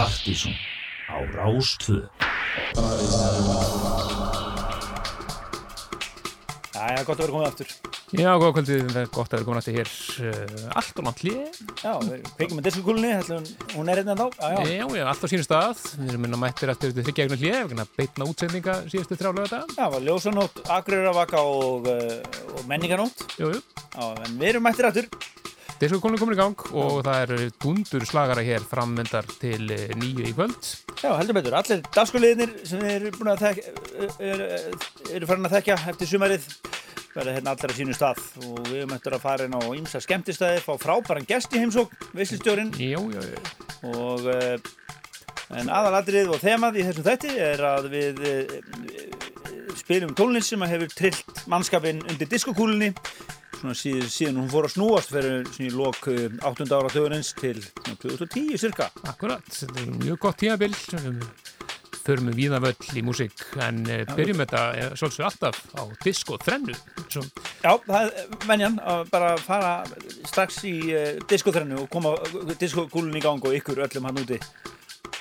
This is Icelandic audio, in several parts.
Partíson á Rástvö Jæja, gott að vera komið aftur. Já, góða kvöldið, það er gott að vera komin aftur hér uh, allt og langt hlið Já, við kveikjum með diskokúlunni, hún er hérna þá. Já, já, Já, já, allt á sínu stað. Við erum minna mættir eftir þetta þryggja eignar hlið Við erum beitna útsendinga síðustu þrjálega þetta já, var ljósanótt, agrurravaka og, uh, og menninganótt Jú, jú, Já, en við erum mættir aftur diskokólinu komin í gang og það eru dundur slagara hér frammyndar til eh, nýju í kvöld. Já, heldur betur, allir dagskuliðinir sem erum búin að þekka eru er farin að þekka eftir sumarið verða hérna allir á sínu stað. Og við eftir að fara inn á ýmsa skemmtistæði fá frábæran gest í heimsók, visslistjórin Jú, jú, jú. Og uh, en aðalatrið og þemað í þessum þætti er að við uh, spilum tónlist sem að hefur trillt mannskapin undir diskokúlunni. Svona síðan, hún fór að snúast fyrir í lok uh, 8. ára þjóðurins til svona 2010 cirka. Akkurat, þetta er mjög gott tímabil Förum við víða völl í músík. En uh, byrjum þetta eh, svolítið alltaf á disko þrennu. Svo, Já, það er venjan að bara fara strax í uh, diskoþrennu og koma diskokúlunni í gang og ykkur öllum hann úti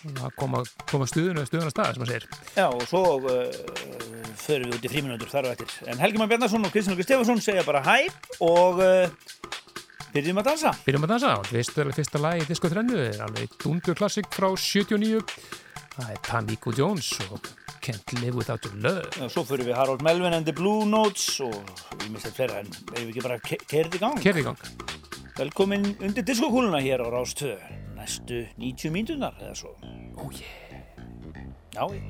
að koma, koma stuðinu stuðinu að staða sem að segir Já, og svo uh, förum við út í fríminútur þar og eftir. En Helgi Már Bjarnarsson og Kristján Lóki Stefansson segja bara hæ og uh, byrjum að dansa. Byrjum að dansa, fyrsta, fyrsta lag í Disco 3 er alveg dundur klassik frá 79 það er Tamiko Jones og Can't Live Without Your Love Og svo förum við Harold Melvin and the Blue Notes og við mistum fleira en við ekki bara kerði í gang. Kerði í gang Velkomin undir diskokúluna hér á Rás 2 næstu 90 mínutunar eða svo. Oh yeah Já, ég...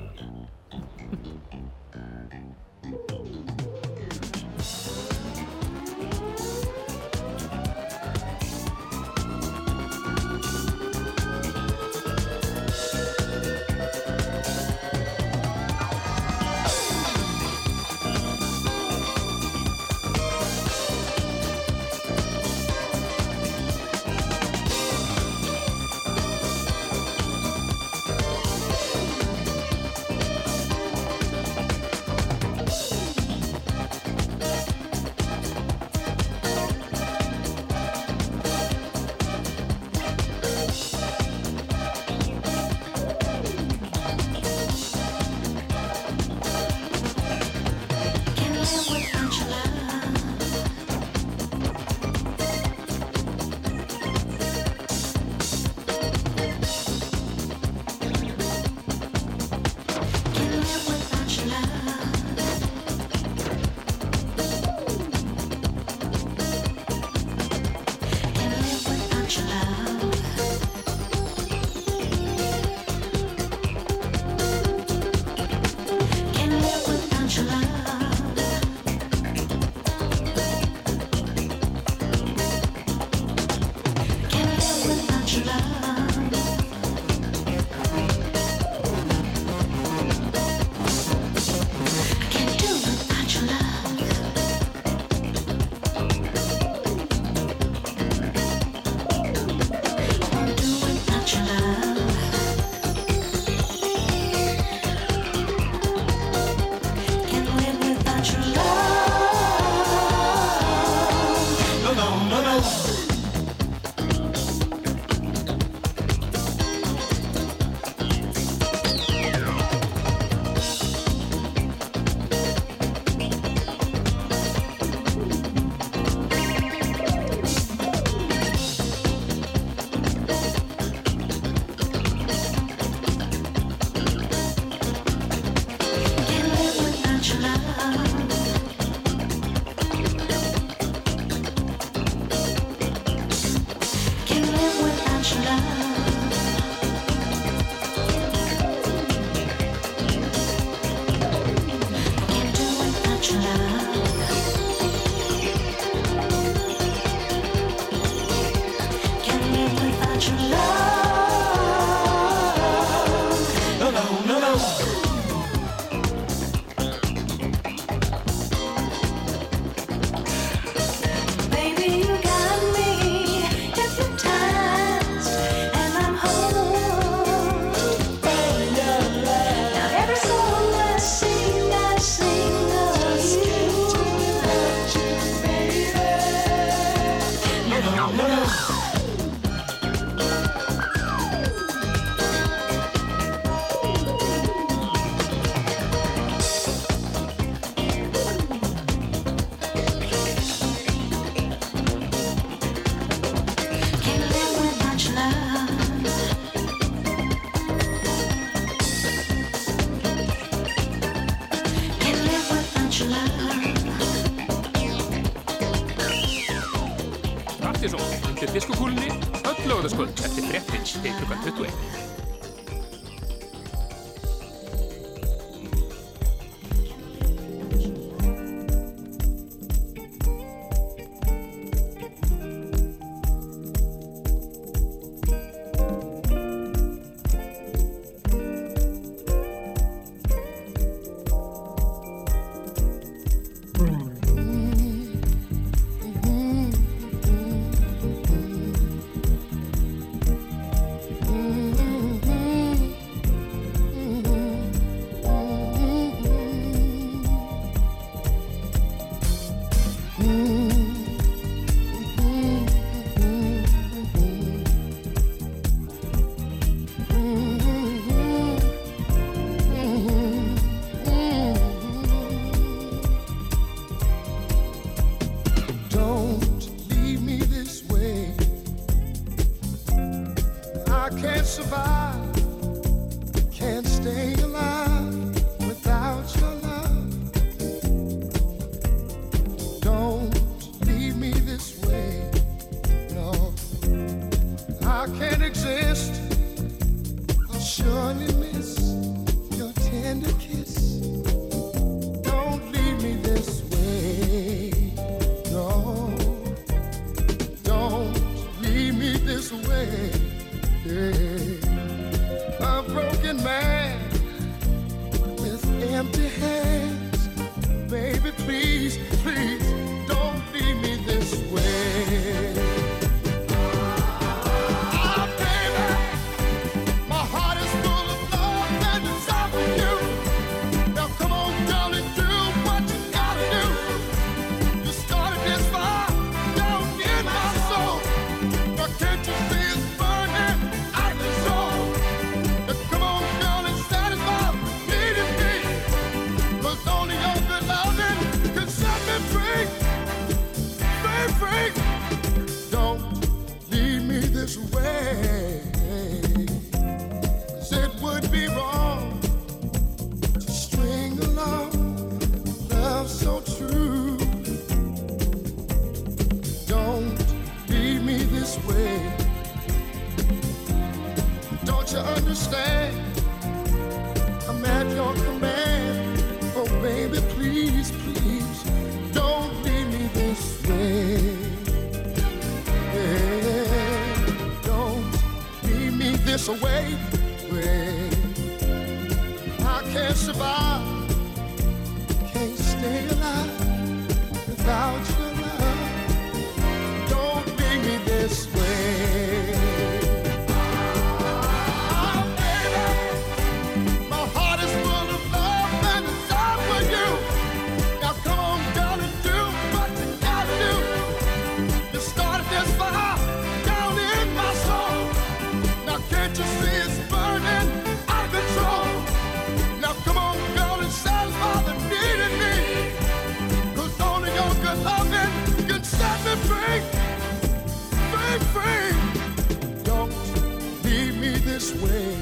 way.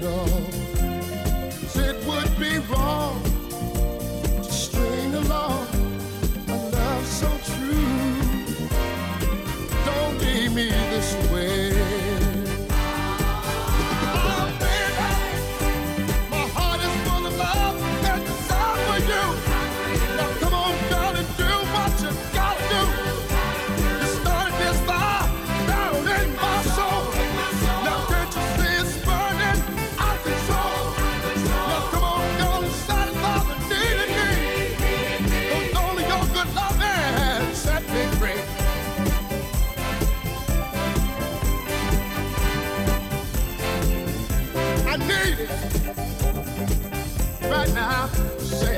No, it would be wrong.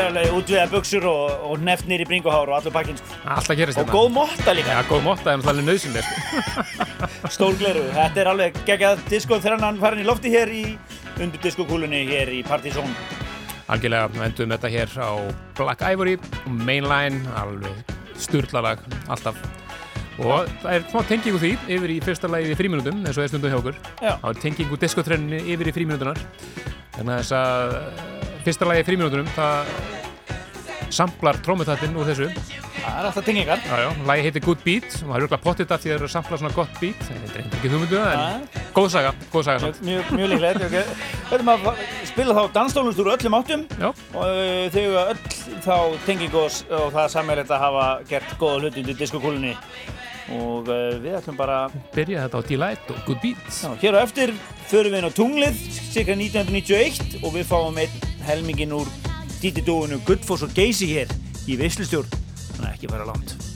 er alveg útviða buksur og, og nefnir í bringuhár og allur pakkin sko. Alltaf gerist Og góð motta líka, Já, góð motta er náttúrulega nöðsynlega sko. stór gleru. Þetta er alveg geggjað disko þegar hann farin í lofti hér í undir diskokúlunni hér í Partizón. Algjörlega, við endum þetta hér á Black Ivory, Mainline, alveg sturlalag, alltaf. Og það er smá tengingu því yfir í fyrsta lagi við fríminútum, eins og er stundum hjá okkur. Já. Það er tengingu diskotrenninni yfir í fríminútunar. Þannig að þess að eh, fyrsta lagi í fríminútunum, það samplar trómutættin úr þessu. Það er alltaf tengingar. Lagi heitir Good Beat og það er örgulega pottit af því að það eru að sampla svona gott beat. Þetta er ekki hugmyndu, en góð saga, góð saga. Mjög, mjög líklegt. Okay. Ætlum að spila þá dansdólust úr öllum áttum Já, og uh, eiga öll þá tengingu og, og það er sammeilegt að hafa gert góða hluti undir diskokúlunni og uh, við ætlum bara byrja þetta á Delight og Good Beat. Já, hér á eftir förum við inn á tunglið cirka 1991 og við fáum einn helmingin úr dítidóinu Gullfoss og Geysi hér í Veislustjórn. Þannig að ekki fara langt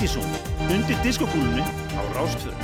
Partizón undir diskokúlunni á Rástvö.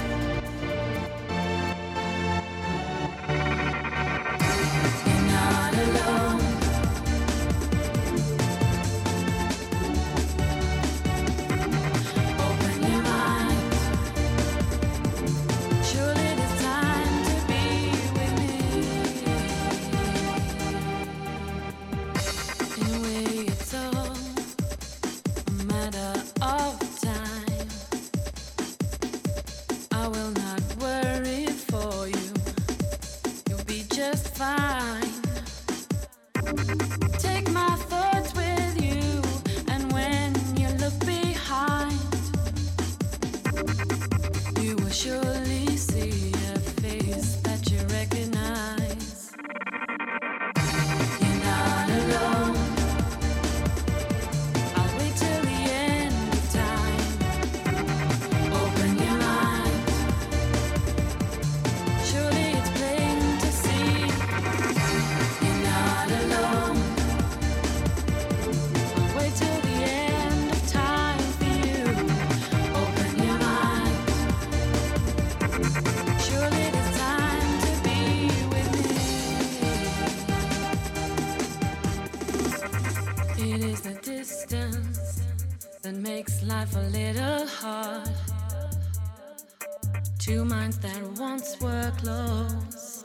Two minds that once were close,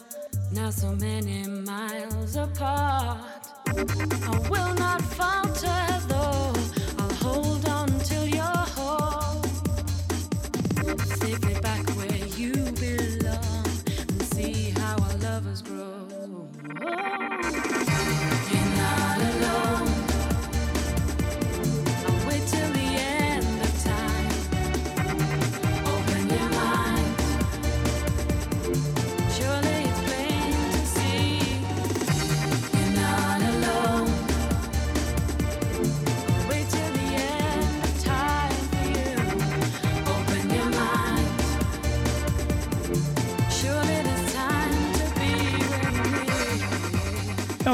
now so many miles apart. I will not falter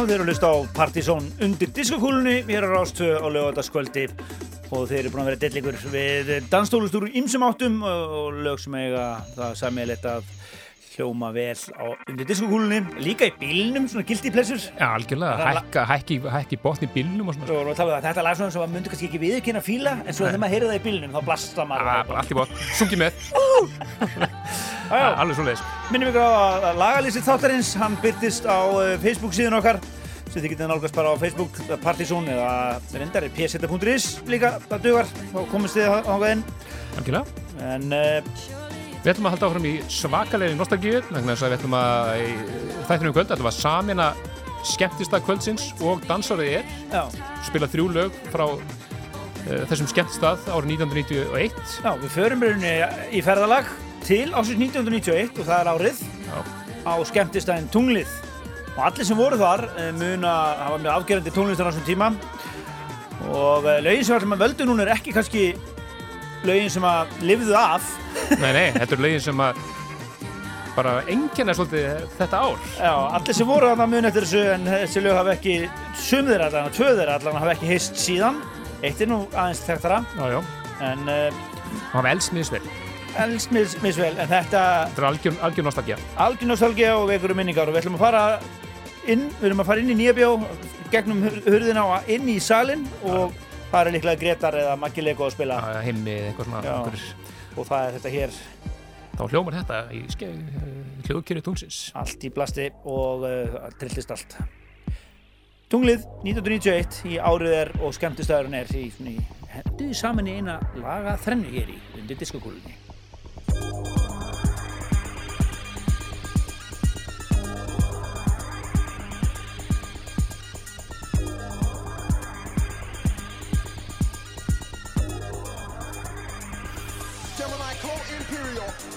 Já, þeir eru að hlusta á Partizón undir diskokúlunni. Hér á Rástvö á lögataskvöldi og þeir eru búin að vera dellingur við danstólustúru ímsum áttum og lög sem eiga það sammeðilegt að hljóma vel á undir diskokúlunni. Líka í bílnum, svona guilty pleasures. Já, algjörlega, Það hækki, hækki botni í bílnum og svona. og við talaðum að þetta lag svona sem að myndi kannski ekki viðkynna fíla en svo þegar maður heyrði það í bílnum þá blasta maður. Ah, bara allt í bótt, sungi með, alveg svo leiðis. Minnum ykkur á að lagalýsið þáttarins, hann byrtist á uh, Facebook síðan okkar sem þið getið nálgast bara á Facebook Partizón eða reyndar pseta.is líka, það dugar, þá komist þið á á inn Algjörlega. en uh, Við ætlum að halda áfram í svakalegri nostalgíu, þess að við ætlum að í kvöld, ætlum að samina skemmtista kvöldsins og dansarið er, já, spila þrjú lög frá uh, þessum skemmtistað árið 1991. já, við förum rauninni í ferðalag til ásins 1991 og það er árið Já. á skemmtistæðin Tunglið og allir sem voru þar uh, mun að hafa mjög afgerandi tónlistar á þessum tíma og uh, lögin sem allir maður völdu núna er ekki kannski lögin sem að lifðu af Nei, nei, þetta er lögin sem að bara enginn er svolítið þetta ár. Já, allir sem voru þarna mun eftir þessu en þessi lög hafa ekki, sum þeirra allan, tvö þeirra allan hafa ekki heist síðan eitt er nú aðeins þekktara Já, já. en Það var elsmiðisvel. misvel en þetta Þetta er algjör, algjör nostalgía. algjör nostalgía og vekur um minningar og við ætlum að fara inn, við erum að fara inn í nýja bjó gegnum hur- hurðina og inn í salin og það er líklega Gretar eða Maggi Lego að spila Já, Himmi, eitthvað svona. Já. einhverjir- og það er þetta hér Þá hljómar þetta í hljóðkjöru tónsins. allt í blasti og uh, trillist allt Tunglið 1991 í árið er og skemmtistæðurinn er í, henduði saman í eina laga þrennu hér í undir diskokúlunni material.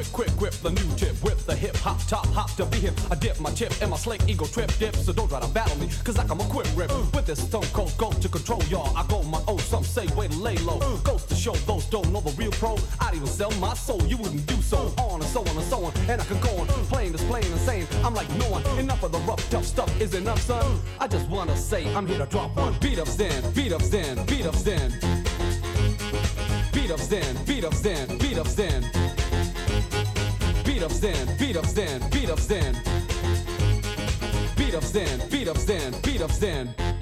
quick, quick, grip the new tip, whip the hip, hop, top, hop to be hip. I dip my chip in my slate, ego trip, dip, so don't try to battle me, cause I come a quick rip. With this stone cold go to control y'all, I go my own, some say way to lay low. Goes to show those don't know the real pro, I'd even sell my soul, you wouldn't do so. On and so on and so on, and I could go on, plain is plain and saying, I'm like no one, enough of the rough, tough stuff is enough, son. I just wanna say, I'm here to drop one. Beat up Zen, beat up Zen, beat up Zen. Beat up Zen, beat up Zen, beat up Zen. Beat up Zen, beat up Zen, beat up Zen. Beat up Zen, beat up Zen, beat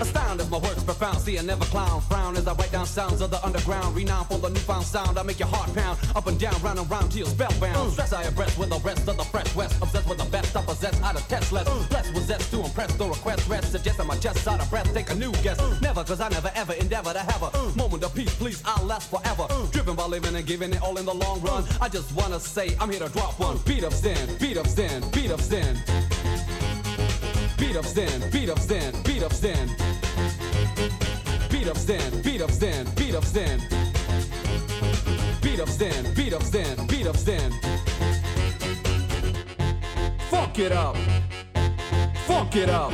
up As my works profound, see I never clown, frown as I write down sounds of the underground, renowned for the newfound sound. I make your heart pound, up and down, round and round till you're spellbound. Mm. Stress I abreast with the rest of the fresh west, obsessed with the best I possess, out of test less. Mm. Blessed with zest to impress, the request rest, suggesting my chest out of breath, take a new guess. Mm. Never, cause I never ever endeavor to have a moment of peace, please, I'll last forever. Driven by living and giving it all in the long run. I just wanna say, I'm here to drop one. Beat up Zen, beat up Zen, beat up Zen. Beat up Zen, beat up Zen, beat up Zen. Beat up Zen, beat up Zen, beat up Zen. Beat up Zen, beat up Zen, beat up Zen. Fuck it up. Fuck it up.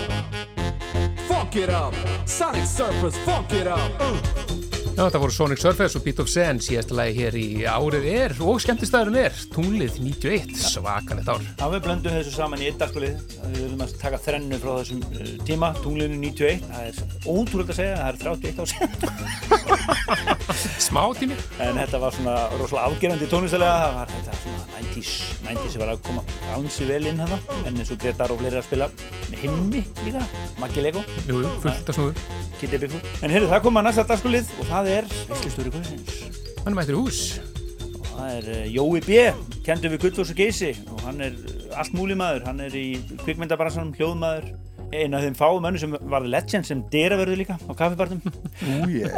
Fuck it up. Sonic Surfers, fuck it up. Já, þetta voru Sonic Surface og Beat of Zen síðasta lagi hér í árið er og skemmtistæðurinn er, tunglið 91 svakalegt ár. Já, við blöndum þessu saman í eitt dagskulið. Við verðum að taka þrennu frá þessum uh, tíma, tunglinu 91. Það er ótrúlega að segja, það er 31 ár síðan. Smá tími. En þetta var svona rosalega afgerandi tónlistalega. Það var þetta svona 90s, 90s sem var að koma ánsi vel inn hana. En eins og Gretar og fleiri að spila með himmi líka, Maggi Lego, Jú, jú, fullt að snúðu. Kitty Bigfoot. En heyrðu, það kom að næsta dagskulið og það er Veistlustúri Guðsins. Hann er mættur í hús. Það er uh, Jói B. Kendur við Gullfoss og Geysi og hann er uh, allt múli maður. Hann er í kvikmyndabransanum, hljóðmaður. Einn af þeim fáum mönnum sem var legend sem dyraverður líka á kaffibarnum. Ég.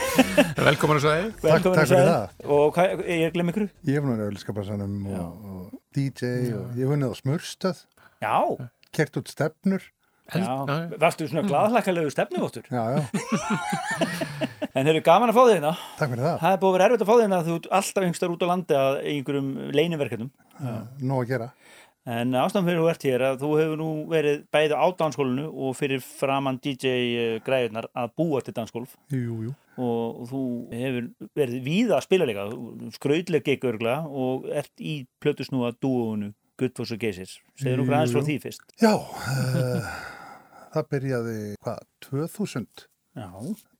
Velkomin að sagði. Velkomin takk að fyrir segja. það. Og hvað, ég glem ykkur? Ég hef nú auðvilskapassanum og, og DJ og ég hef á smurstöð, Já, kert út stefnur. já. já. Varstu svona glaðhlakalegu stefnuvottur? Já, já, En þeir eru gaman að fá þig hérna. takk fyrir það. Það er búið að vera erfitt að fá þig hérna þú ert alltaf yngstar út á landi að einhverjum leyniverkefnum. Nó að gera. En ástæðan fyrir þú ert hér að þú hefur nú verið bæði á dansskólinu og fyrir framann DJ græðunar að búa til dansskólf Jú, jú. og þú hefur verið víða að spila líka, skrautleg gekk örgla og ert í plötusnúa dúunu Guttfoss og Geysir. Segðu nú græðins frá því fyrst. Já, uh, það byrjaði, hvað, 2000, Já,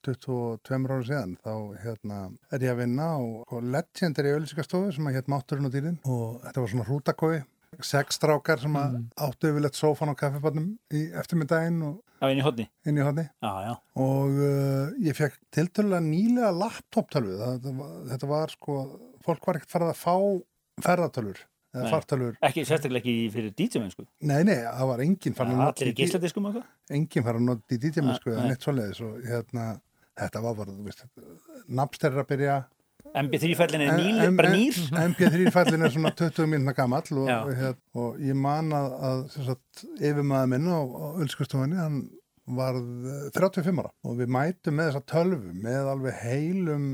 22 ára síðan, þá hérna, er ég að vinna á Legendary auðvilsikastofu sem að hétt Mátturinn og dýrin og þetta var svona hrútakói, sex strákar sem að áttu yfirleitt sófan á kaffibannum í eftirmiddaginn og á einu hodni. inn í hodni. Já, já. og uh, ég fekk tiltölulega nýlega laptop-tölvu þetta, var- þetta var sko, fólk var ekkert farið að fá ferðartölvur eða Nei. fartölvur, Ekki, sérstaklega ekki fyrir DJ-mennsku. nei nei, það var enginn farið að Allir í nota enginn farið að nota í DJ-mennsku eða Nei. neitt svoleiðis og hérna, þetta var bara, þú veist Napster er að byrja MB3-fællin er nýl, en- bara nýr. MP3-fællin er svona 20 mínuna gamall og, og, hér, og ég man að, að sem yfirmaður minn á, á Ölskustofunni, hann varð eh, 35 ára og við mætum með þessa tölvu með alveg heilum,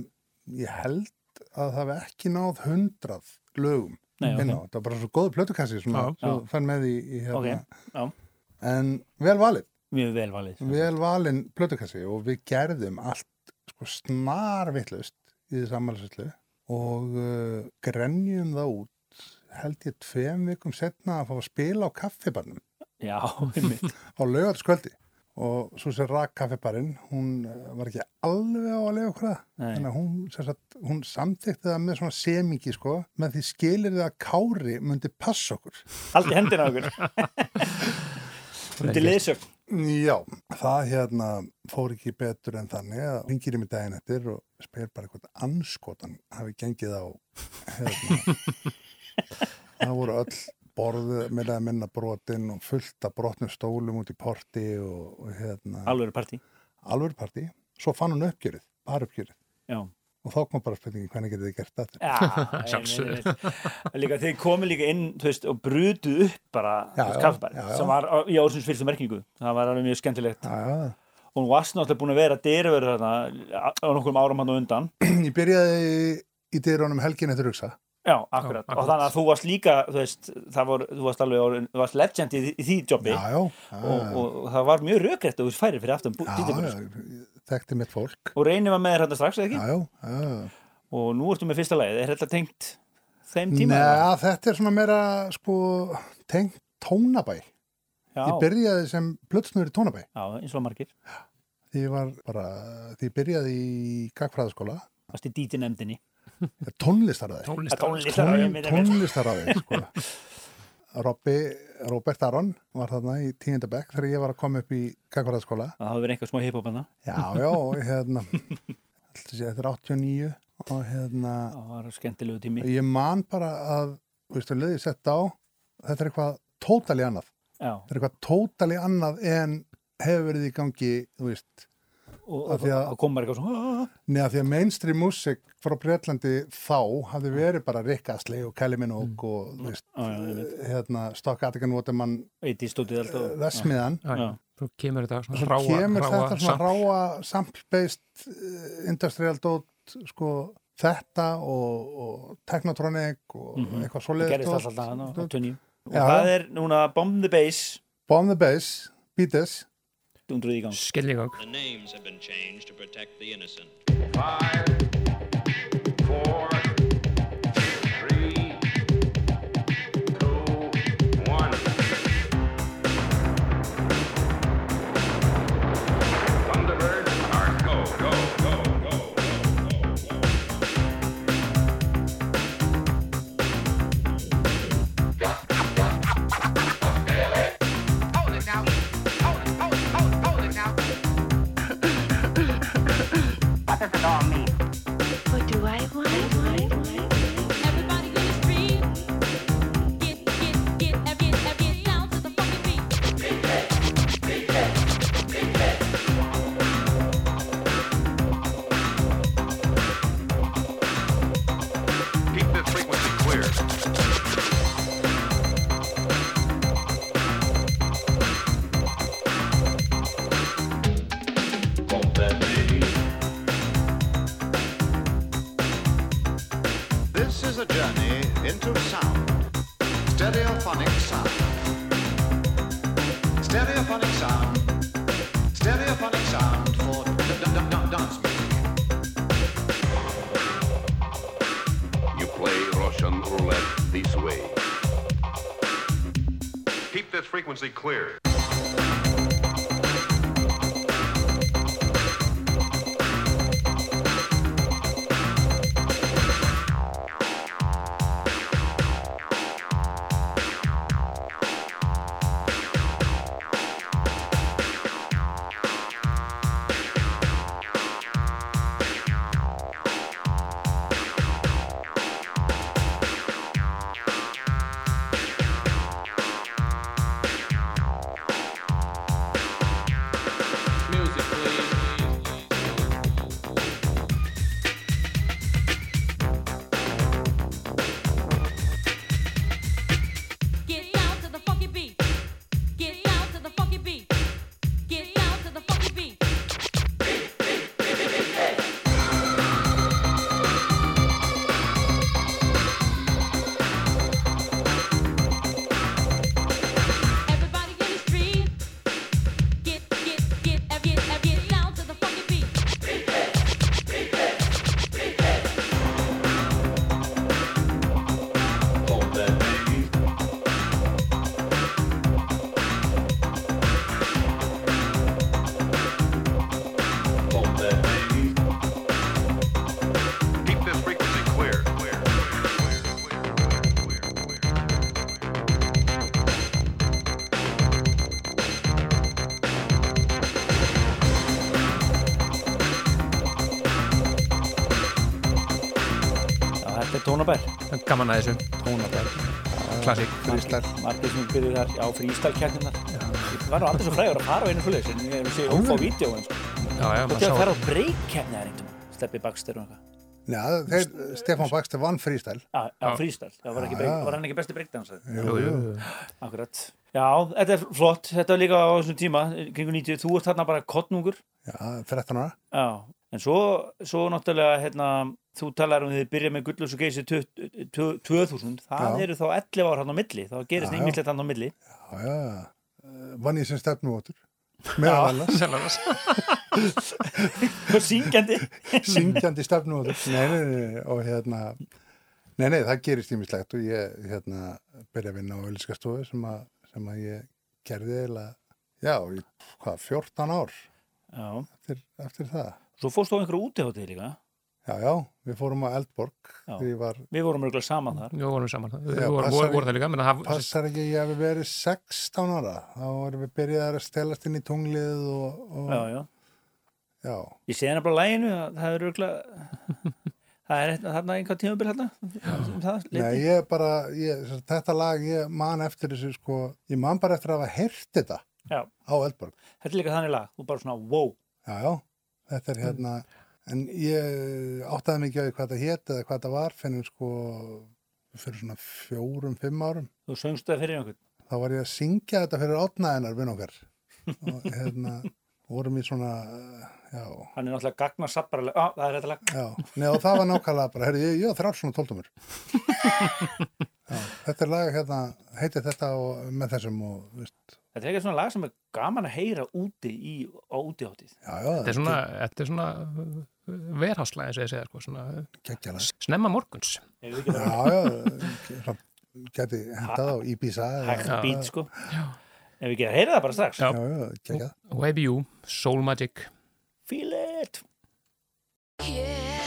ég held að það hef ekki náð 100 lögum inn á, það var bara svo góðu plötukassi svo já. fann með í, í hérna, Ok, já. en vel valið, Mjög vel valið. vel valinn plötukassi og við gerðum allt sko snar vittlust í þessu ammælisveitlu og uh, grenjum það út held ég tveim vikum setna að fá að spila á kaffibarnum Já, einmitt. á laugarskvöldi og svo sem rak kaffibarinn hún uh, var ekki alveg á að lega okkur Nei. þannig að hún, sem sagt, hún samþykti það með svona semingi sko með því skilir það að Kári myndi passa okkur Haldi hendina á okkur. Undir liðsögn. Já, það hérna fór ekki betur en þannig að ringir í mig daginn eftir og spyr bara eitthvað anskotan hafi gengið á hérna. það voru öll borðið með að minna brotin og fullt af brotnum stólum út í porti og, og hérna Alveg partí. alvöru partí, svo fann hún uppgjörið bara uppgjörið Já. Og þá kom bara spurningin hvernig getið þið gert þetta einmitt, einmitt. Líka þeir komu líka inn, veist, og brutuð upp bara já. sem var á- í ársins fyrstu merkingu. Það var alveg mjög skemmtilegt. Já, já. Og hún varst náttúrulega búin að vera dyraverður þarna á nokkrum árum hann og undan. Ég byrjaði í dyrunum helgin eftir hugsa Já, akkurat. Já, Og þannig að þú varst líka, þú veist, það var, þú varst alveg, þú varst legend í, í því jobbi Já, já, já, og, og, og það var mjög rökrétt og þú færi fyrir aftan já, dýtabúr. já, þekkti mitt fólk. Og reynir var með þér hérna strax, eða ekki? Já, já, já. Og nú ertu með fyrsta lagið. Er þetta tengt þeim tíma? Nei, þetta er svona meira, sko, tengt tónabæ. Já, Ég byrjaði sem plötsnur í tónabæ. já, eins og margir. Því ég var bara, því ég byrjaði í gagfræðaskóla, Varst í díti nefndinni. tónlistarraði. tónlist Tónlistar. tónlistarraði sko. Robby, Robert Aron var þarna í tíundabekk þegar ég var að koma upp í kakvarðaskóla Það hafa verið einhver smá hip-hop hana. já, já, og hérna alltaf sé, þetta er 89 og hérna Það var skemmtilegu tími. ég man bara að, þú veist, að leiði sett á þetta er eitthvað tótali annað Já, þetta er eitthvað tótali annað en hefur verið í gangi, þú veist og Af því að- það kom bara eitthvað svona neða því að mainstream músik frá Breitlandi þá hafði verið bara Rick Astley og Kelly Minogue og, þú veist, ég veit. hérna Stock Attican Waterman Eitt í stótið alltaf. Vesmiðan. Svo kemur þetta svona svo ráa, kemur ráa þetta svona ráa sample-based uh, industrial dot sko þetta og, og technotronic og eitthvað Það svoleiðis gerist dót. alltaf hana á 29. Og það er núna Bomb the Bass, Bomb the Bass, Beat This dundruð í gang. Skell í gang. The names have been changed to protect the innocent. Five, four, frequency clear. Tónabær. Gaman að þessu. Tónabær. Klassík. Frístal Margir sem byrjuð þar, já, frístalkjarnirnar. Ég var nú aldrei svo frægur að fara á einu svoleiðis, en ég hef séð út á vídeo, en. Já, já, Þú maður til að sá fara á breykjarni þar einhvern veginn. Steppi Baxter og eitthvað. Stefán Baxter vann frístal Já. Já, var, hann ekki besti breakdansar? Jú, jú. Akkurat. Já, þetta er flott. Þetta var líka á þessum tíma, kringu 90. Þú ert þarna bara kottnungur. Já, 13 ára Já, en svo, svo náttúrulega, hérna, þú talar um því þið byrja með gullus og geysi 2000, það Já. eru þá 11 ár hann á milli, þá gerist einmislegt hann á milli. Já, já, Eh, vann ég sem stefnuvótur meðal annars. Og syngjandi. syngjandi stefnuvótur nei, nei, nei, og hérna nei, nei, það gerist ímislegt og ég hérna byrja að vinna á auðlýskastofu sem, sem að ég gerði eiginlega, já, hvað, 14 ár Já. eftir, eftir það Svo fórst þú á einhverju útihátið líka. Já, já, við fórum á Eldborg var, Við vorum örgulega saman þar. Við vorum saman. Við Já, vorum, passar voru, voru það líka, að hafa... passar ekki ég hefði verið 16 ára þá erum við byrjaðar að stelast inn í tunglið og, og Já, já. já, Ég sé nefnilega læginu að það er örgulega, það er þarna einhvað tímabil hérna. Um Nei, ég bara, ég, þetta lag, ég man eftir þessu, sko, ég man bara eftir að hafa heyrt þetta Já. á Eldborg. Þetta er líka þannig lag, þú bara svona, wow. Já, já, þetta er hérna, en ég áttaði mikið á því hvað það hét eða hvað það var, finnum sko, fyrir svona fjórum, fimm árum. Þú söngst það fyrir einhvern. Þá var ég að syngja þetta fyrir átnaðinar vinn okkar. Og hérna, vorum í svona, já, Hann er náttúrulega gagna sapparalega, á, það er þetta lag. já, Nei, og það var nákvæmlega bara, herri, ég, ég þrjár svona tóltumur. Já, þetta er lag, hérna, heitir þetta og með þessum og, veist, Þetta er eitthvað svona lag sem er gaman að heyra úti í, á útiháttið. já, já, Þetta er svona, þetta er svona verháslega, eins og ég segja, sko, svona snemma morguns. Já, já, geti hendað á Ibiza. hægt beat, sko. Ef við ekki að heyra það bara strax. Já. Já, já. YBU, Soul Magic. Feel it. Yeah,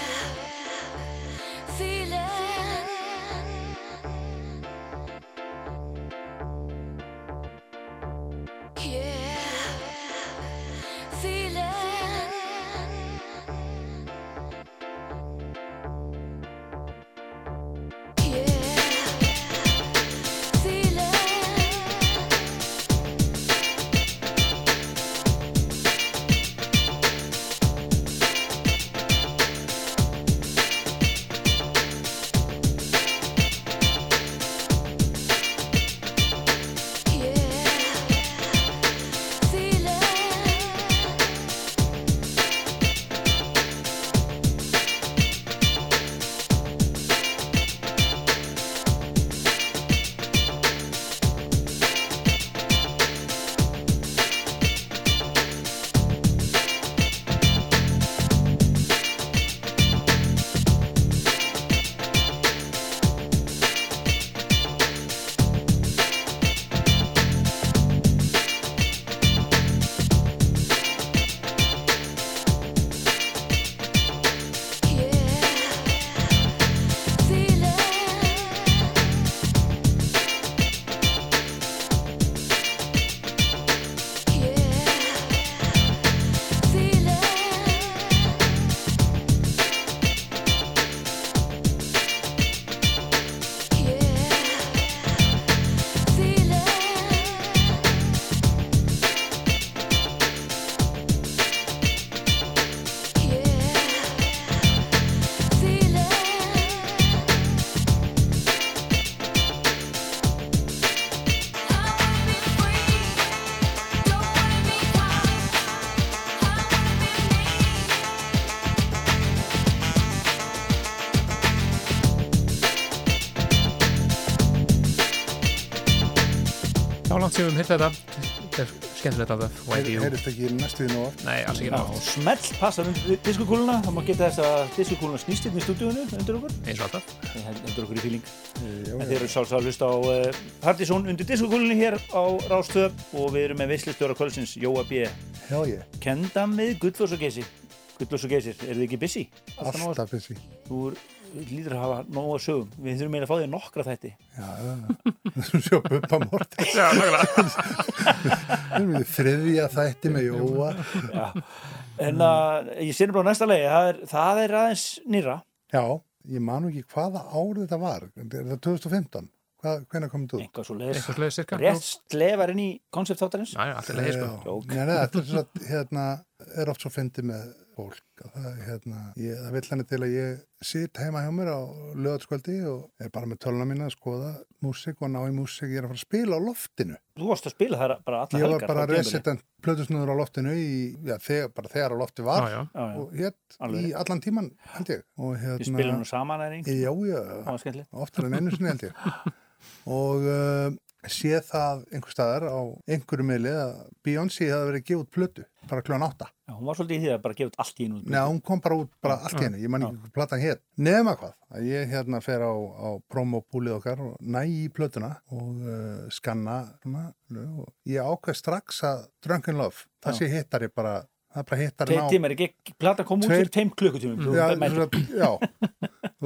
Séum við hitt þetta. Þetta er skemmtilegt af það. YBU. Heyrist ekki næstu því nú oft. Nei, alls ekki nátt. og smelt passar undir diskokúluna, þá má geta þess að diskokúluna snýst hérna í stúdíunum undir okkur. Eins og alltaf. Undir okkur í fíling. En þeir eru sjálfsagt að hlusta á uh, Partizón undir diskokúlunni hér á Rástöð og við erum með veislustjóra kvöldsins, Jóa B. Kendam við Gullfoss og Geysi. Gullfoss og Geysir, eru þið ekki busy? Alltaf busy. Þú lítur að hafa nóg að sögum. Við þurfum eiginlega að fá þér nokkra þætti. Já, já. Þessum sjá Bubba Mortens. Þriðja þætti með Jóa. Já. En að ég sé bara á næsta legi, það er, það er aðeins nýra. Já, ég man nú ekki hvaða árið þetta var. Er það 2015? Hvað, hvenær komið þú? Eitthvað svo leiðis. Eitthvað sluðið cirka. Rétt slefar inn í koncept þáttarins. Já, já, allir leiði sko. Jók. Nei, nei, þetta er svo að, hérna, er oft svo fyndið með fólk að það, hérna, ég, það vill henni til að ég sitt heima hjá mér á lögatskvöldi og er bara með töluna mína að skoða músík og ná í músík, ég er að fara að spila á loftinu. Þú varst að spila það bara alla ég helgar var bara resident plötusnúður á loftinu í, já, þegar, bara þegar á lofti var Já, já. Og Alveg í allan tíman held ég. Og Við hérna spilum nú saman eða einhvern já, já, Það var skemmtilegt. Oftar en einu sinni held ég. Og uh, sé það einhver staðar á einhverju miðli að Beyoncé hefði verið gefið út plötu bara kljóðan átta. Já, hún var svolítið í því að bara gefa út allt í einu Nei, hún kom bara út bara allt í henni, ég man ekki hvað platan hér nema hvað, að ég hérna fer á, á promopúlið okkar og næ í plötuna og uh, skanna svona, og ég ákveð strax að Drunken Love, það sé hittari bara, það bara hittari Tveir tímar, ekki plata kom út fyrir tveim klukkutímum. Já, já,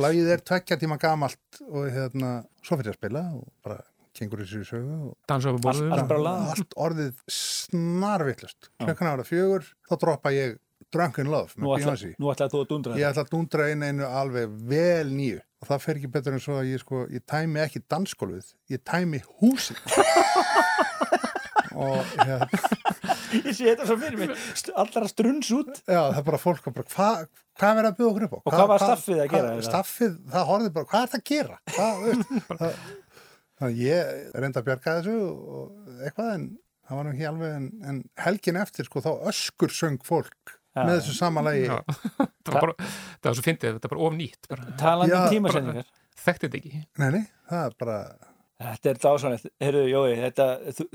lagið er tveggja tíma gamalt og hérna, svo fyrir ég að spila og bara kengur þessu sögu. Allt orðið snarvillust klukkan ára fjögur, þá droppa ég Drunken Love Nú með að dundra ég ætla að dundra inn einu alveg vel nýju. Og það fer ekki betur en svo að ég sko ég tæmi ekki dansgólfið, ég tæmi húsið. Og hérna, Ég sé þetta svo fyrir mig Allra strunns út. Já, það er bara fólk og bara, hvað hva verður að bjóða okkur upp á? Og hvað var staffið að gera, staffið, það horfið bara, hvað er það að gera? Hvað, þú veist, það, þannig að ég reyndi að bjarga þessu og eitthvað en það var nú ekki alveg en, en helgin eftir sko þá öskur söng fólk Já. með þessu samanlegi það var bara, það var svo fyndið, þetta er bara of nýtt bara. Talandi um tímasendingar Þekkti þetta ekki Nei, nei, það er bara Þetta er dásanlegt, heyrðu, Jói, þetta, þú,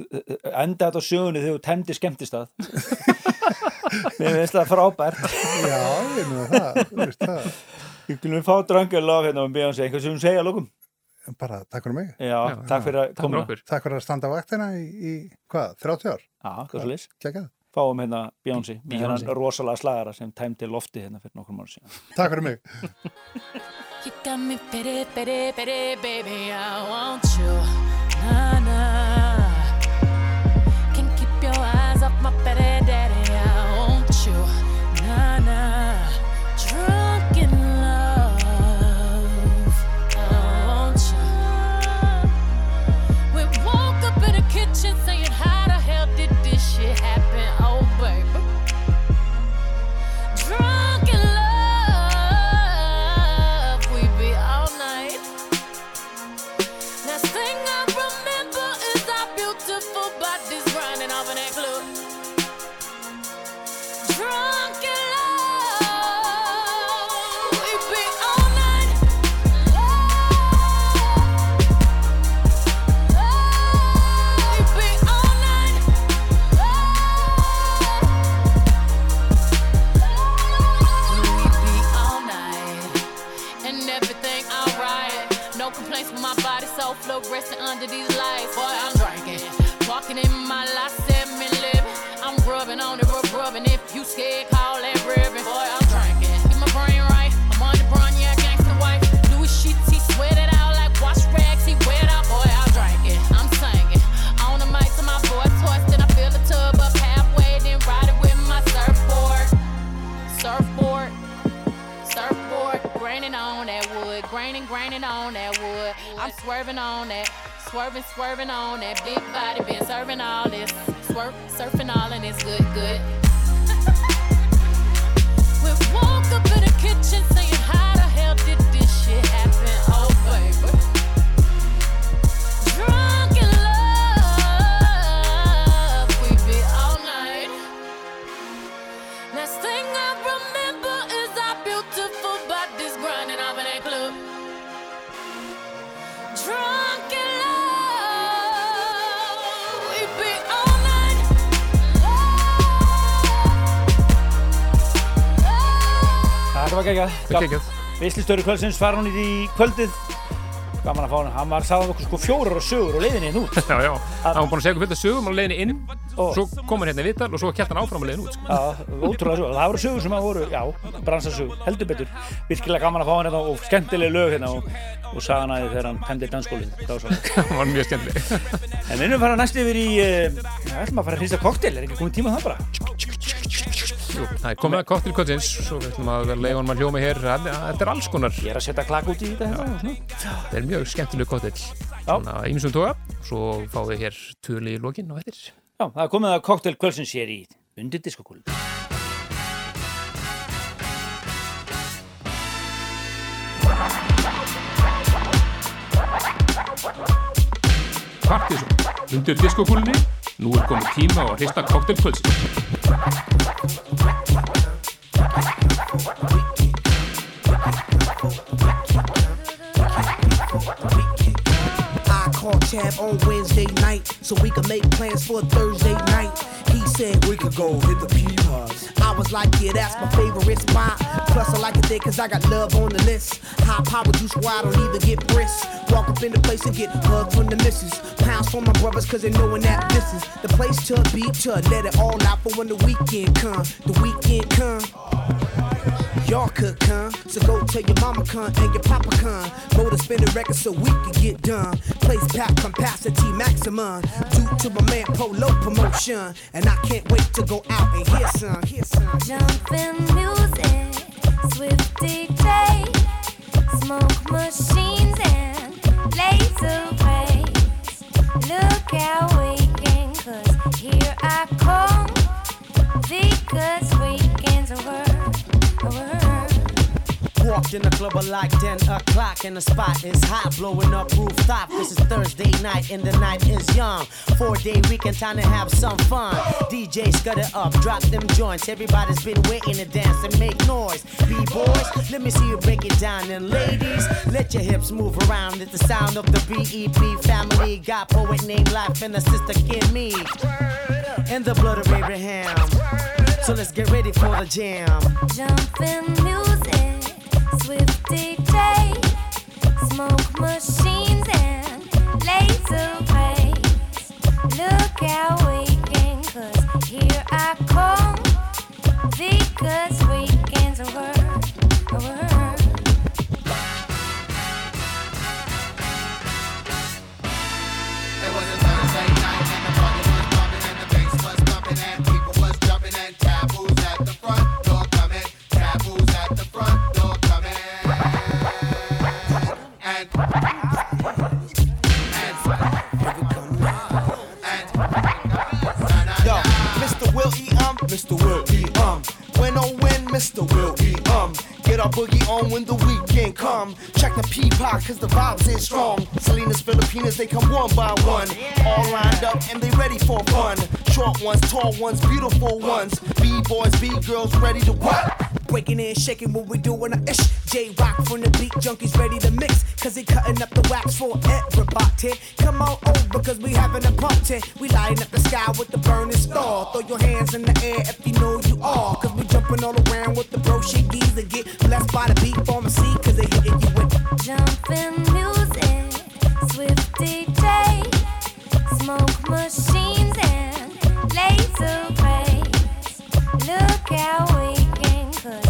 enda þetta á sögunni þegar þú temdi skemmtist að. Mér finnst það frábært. Já, ég nú það, þú veist það Við kunum fá dröngur lof hérna um Beyoncé, eitthvað bara takk fyrir mig Já, takk fyrir að koma. Takk fyrir að standa á vaktina í, í hvað, 30 ár? Já, hvað. Fáum hérna Beyoncé, með hérna rosalega slagara sem tæmdi lofti hérna fyrir nokkur mánu síðan. Takk fyrir mig. You got me pity, pity, pity, baby. I want you. Nah, nah. I'm swerving on that, swerving, swerving on that. Big body, been serving all this, swerve, surfing all and it's good, good. we woke up in the kitchen Það var ekki Það er ekki. Veislistöru kvöldsins fara hún í kvöldið. Gaman að fá hann. Hann var sagðan okkur sko fjórar og sögur og leiðinni hérna út. Já, já, hann var búin að segja okkur fullt af sögum á leiðinni inn Ó. svo kom hann hérna í vital og svo kælt hann áfram á leiðin út sko. Já, ótrúlega sögur. Það voru sögur sem að voru, já, bransasögur, heldur betur. Virkilega gaman að fá hann hérna og skemmtileg lög hérna og, og sagan aðeins þegar hann temdi dansskólið. Það var var mjög skemmtileg En við erum fara næst yfir í, uh, Það er komið að kottir kottins og við ætlum að leiða honum að hljóma hér. Þetta er alls konar. Ég er að setja klak út í þetta hérna. Þetta er mjög skemmtileg kottill. Þannig að einu sem um tóa Svo fáum við hér tölu í lokin og eftir. Já, það er komið að kottil kvölsins hér í Undir diskokúlum. Partiðsson, undir diskokúlinni, nú er komið tíma á að hrista koktelpölsum. I called Tab on Wednesday night so we can make plans for Thursday night. Said we could go hit the P-Pods. I was like, yeah, that's my favorite spot. Plus, I like it there cause I got love on the list. High power juice where I don't even get brisk. Walk up in the place and get hugs from the missus. Pounds from my brothers cause they knowin' that this is the place to be to let it all out for when the weekend come. The weekend come. Y'all could come, so go tell your mama come and your papa come. Go to spin the record so we can get done. Place pack capacity maximum. Due to my man Polo promotion, and I can't wait to go out and hear some. Hear some. Jumpin' music, swift DJ, smoke machines and laser rays. Look out weekend, cause here I come. Because weekends are word, a word. Walked in the club at like 10 o'clock and the spot is hot, blowing up rooftop. This is Thursday night and the night is young. Four day weekend, time to have some fun. DJ scud it up, drop them joints. Everybody's been waiting to dance and make noise. B-boys, let me see you break it down. And ladies, let your hips move around. It's the sound of the BEP family. Got poet named Life and a sister Kim Me. And the blood of Abraham. So let's get ready for the jam. Jumpin' music, Because weekends are word, Mr. Will. Um. When oh when, Mr. Will. Um. Get our boogie on when the weekend come. Check the P-Pop, cause the vibes is strong. Salinas, Filipinas, they come one by one. All lined up and they ready for fun. Short ones, tall ones, beautiful ones. B-boys, B-girls, ready to what? Breaking and shaking what we doing I ish. J Rock from the beat, junkies ready to mix. Cause he cutting up the wax for everybody. Come on over, cause we having a party. We lighting up the sky with the burning star. Throw your hands in the air if you know you are. Cause we jumping all around with the bro shiggies and get blessed by the beat pharmacy. Cause they hitting you with Jumpin' music, swift DJ, smoke machines and laser rays. Look out weekend,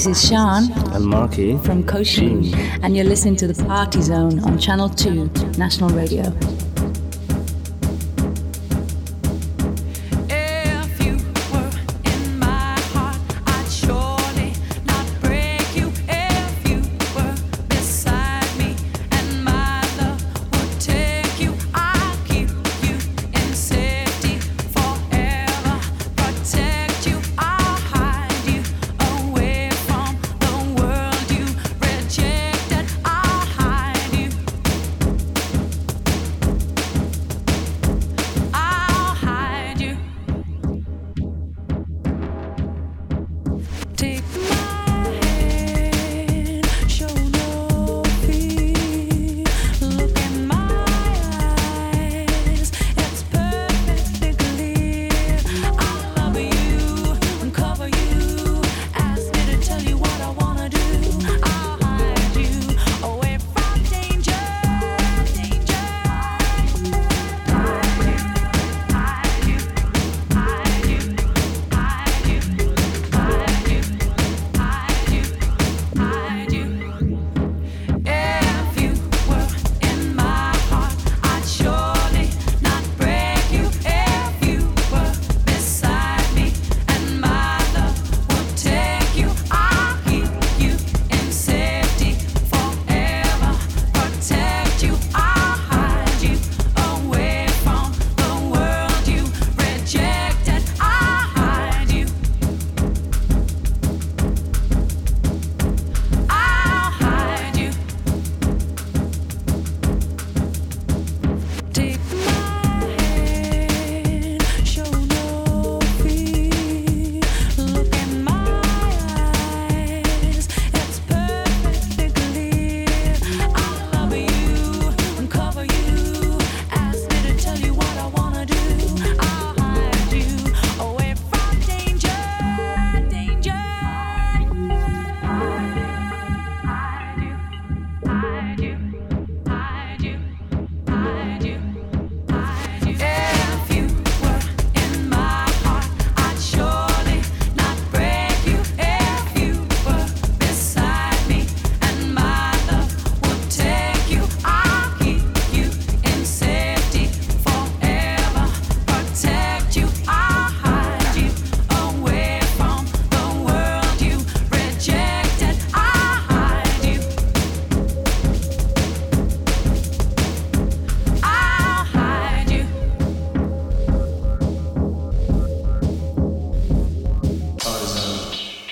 This is Sean. And Marky. From Cochin. And you're listening to The Party Zone on Channel 2 National Radio.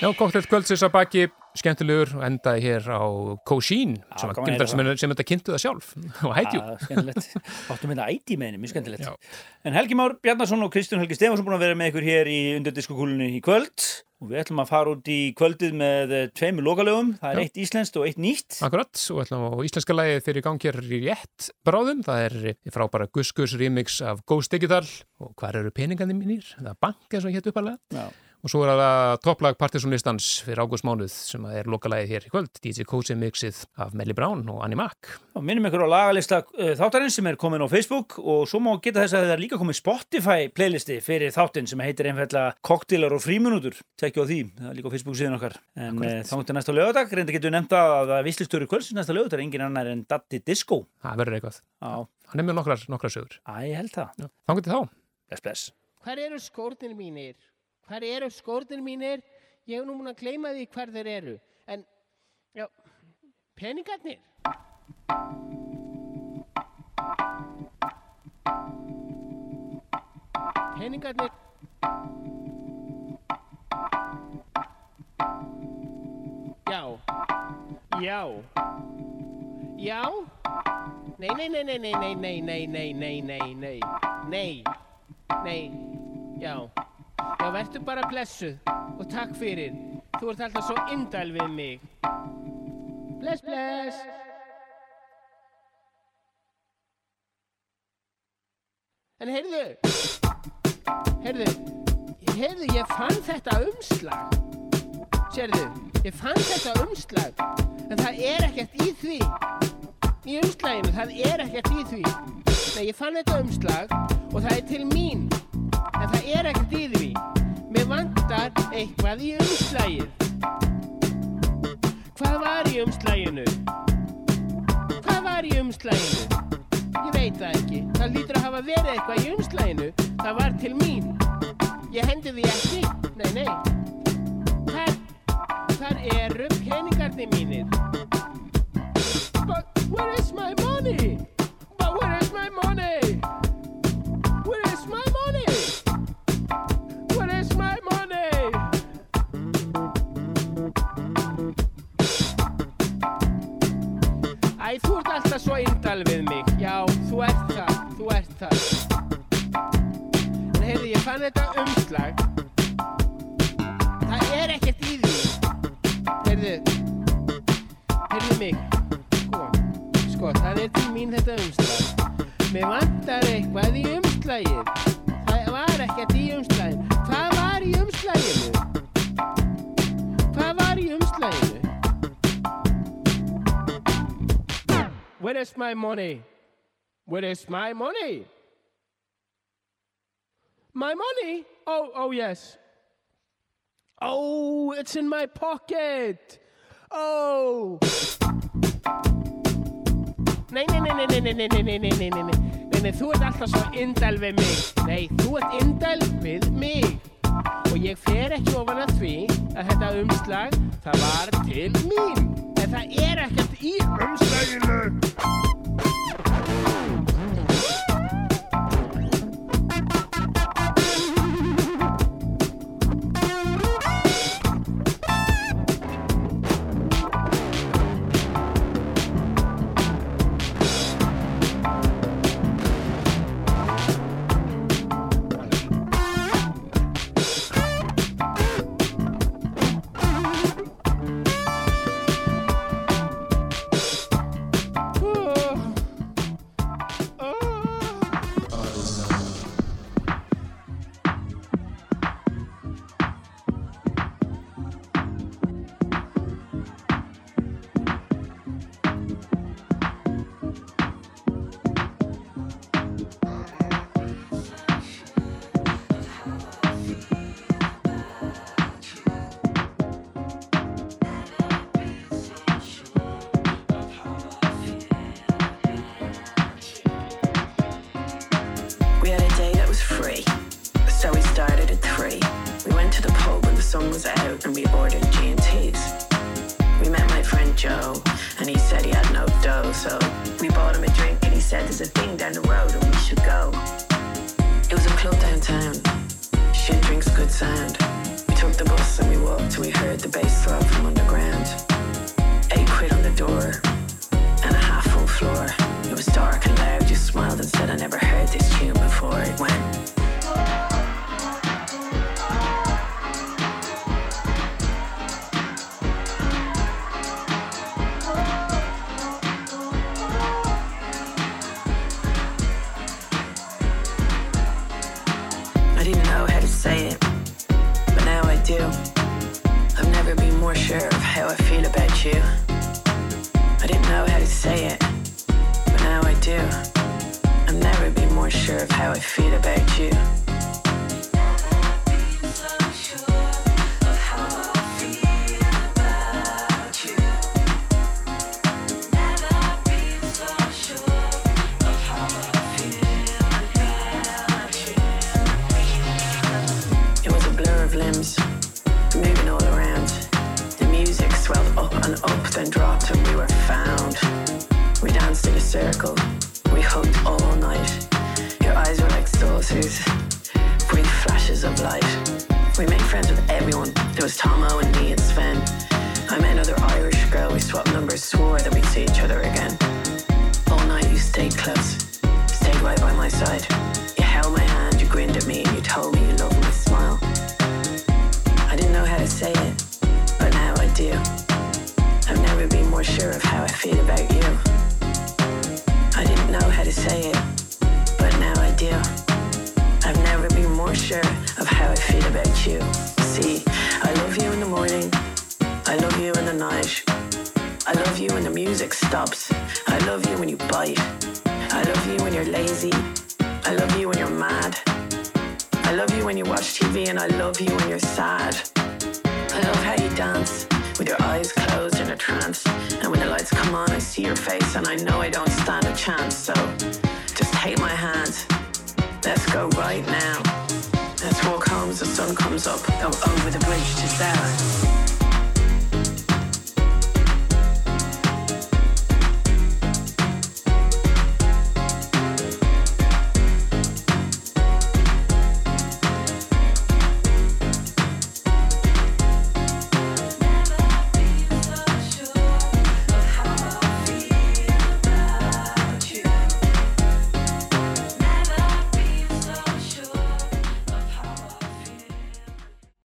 Já, koktel kvöldsins að baki, skemmtilegur og endaði hér á Kósín sem, sem, sem þetta kynntu það sjálf og hætjú. Já, skemmtilegt. Áttum við það æti með henni, mjög skemmtilegt. En Helgi Már Bjarnason og Kristján Helgi Stefansson búin að vera með ykkur hér í undirdiskokúlunni í kvöld og við ætlum að fara út í kvöldið með eh, tveimur lokalögum. Það er Já. eitt íslenskt og eitt nýtt. Akkurat, og ætlum á íslenska lagið fyrir gangjar í rétt bráðum. Það er frábæra Gus Gus remix af Ghost Digital og hvar eru peningandi mínir? Það er bank eins og hétt uppalega. Og svo er það topplag Partisanlistans fyrir ágúst mánuð sem er lokalagið hér í kvöld. DJ Cozy mixið af Melly Brown og Annie Mac. Og minnum ykkur á lagalista uh, þáttarins sem er komin á Facebook og svo má geta þess að það er líka komið Spotify playlisti fyrir þáttin sem heitir einfallega koktilar og fríminútur. Tekja á því, það er líka á Facebook síðan okkar. En uh, þá er næsta lögadag, reynda getur nefnda að það vislistöru kvölds næsta lögadag er engin annar en Datti Disco. Það verður eitthvað. Hann er með nokkrar, nokkrar sögur. Æ, Hvar eru skórnir mínir? Ég hef nú múin að gleyma því hvar þeir eru. En, já, peningarnir? Peningarnir? Já. Já. Já? Nei, nei, nei, nei, nei, nei, nei, nei, nei, nei, nei, nei, nei, já. Já, verður bara blessuð og takk fyrir. Þú ert alltaf svo indæl við mig. Bless, bless. En heyrðu, heyrðu, heyrðu, ég fann þetta umslag. Sérðu, ég fann þetta umslag, en það er ekkert í því. Í umslaginu, það er ekkert í því. Nei, ég fann þetta umslag og það er til mín, eitthvað í umslagið. Hvað var í umslaginu? Hvað var í umslaginu? Ég veit það ekki. Það lítur að hafa verið eitthvað í umslaginu. Það var til mín. Ég hendi því ekki. Nei, nei. Hvar, hvar eru peningarnir mínir? Þú ert alltaf svo indal við mig. Já, þú ert það, þú ert það. En heyrðu, ég fann þetta umslag. Það er ekkert í því. Heyrðu, heyrðu mig. Sko, sko, það er til mín þetta umslag. Mér vantar eitthvað í umslagið. Where is my money? Where is my money? My money? Oh, oh yes. Oh, it's in my pocket. Oh. Nei, nei, nei, nei, nei, nei, nei, nei, nei, nei, nei, nei, nei, nei. Og ég fer ekki ofan að því að þetta umslag, það var til mín. En það er ekkert í umslaginu.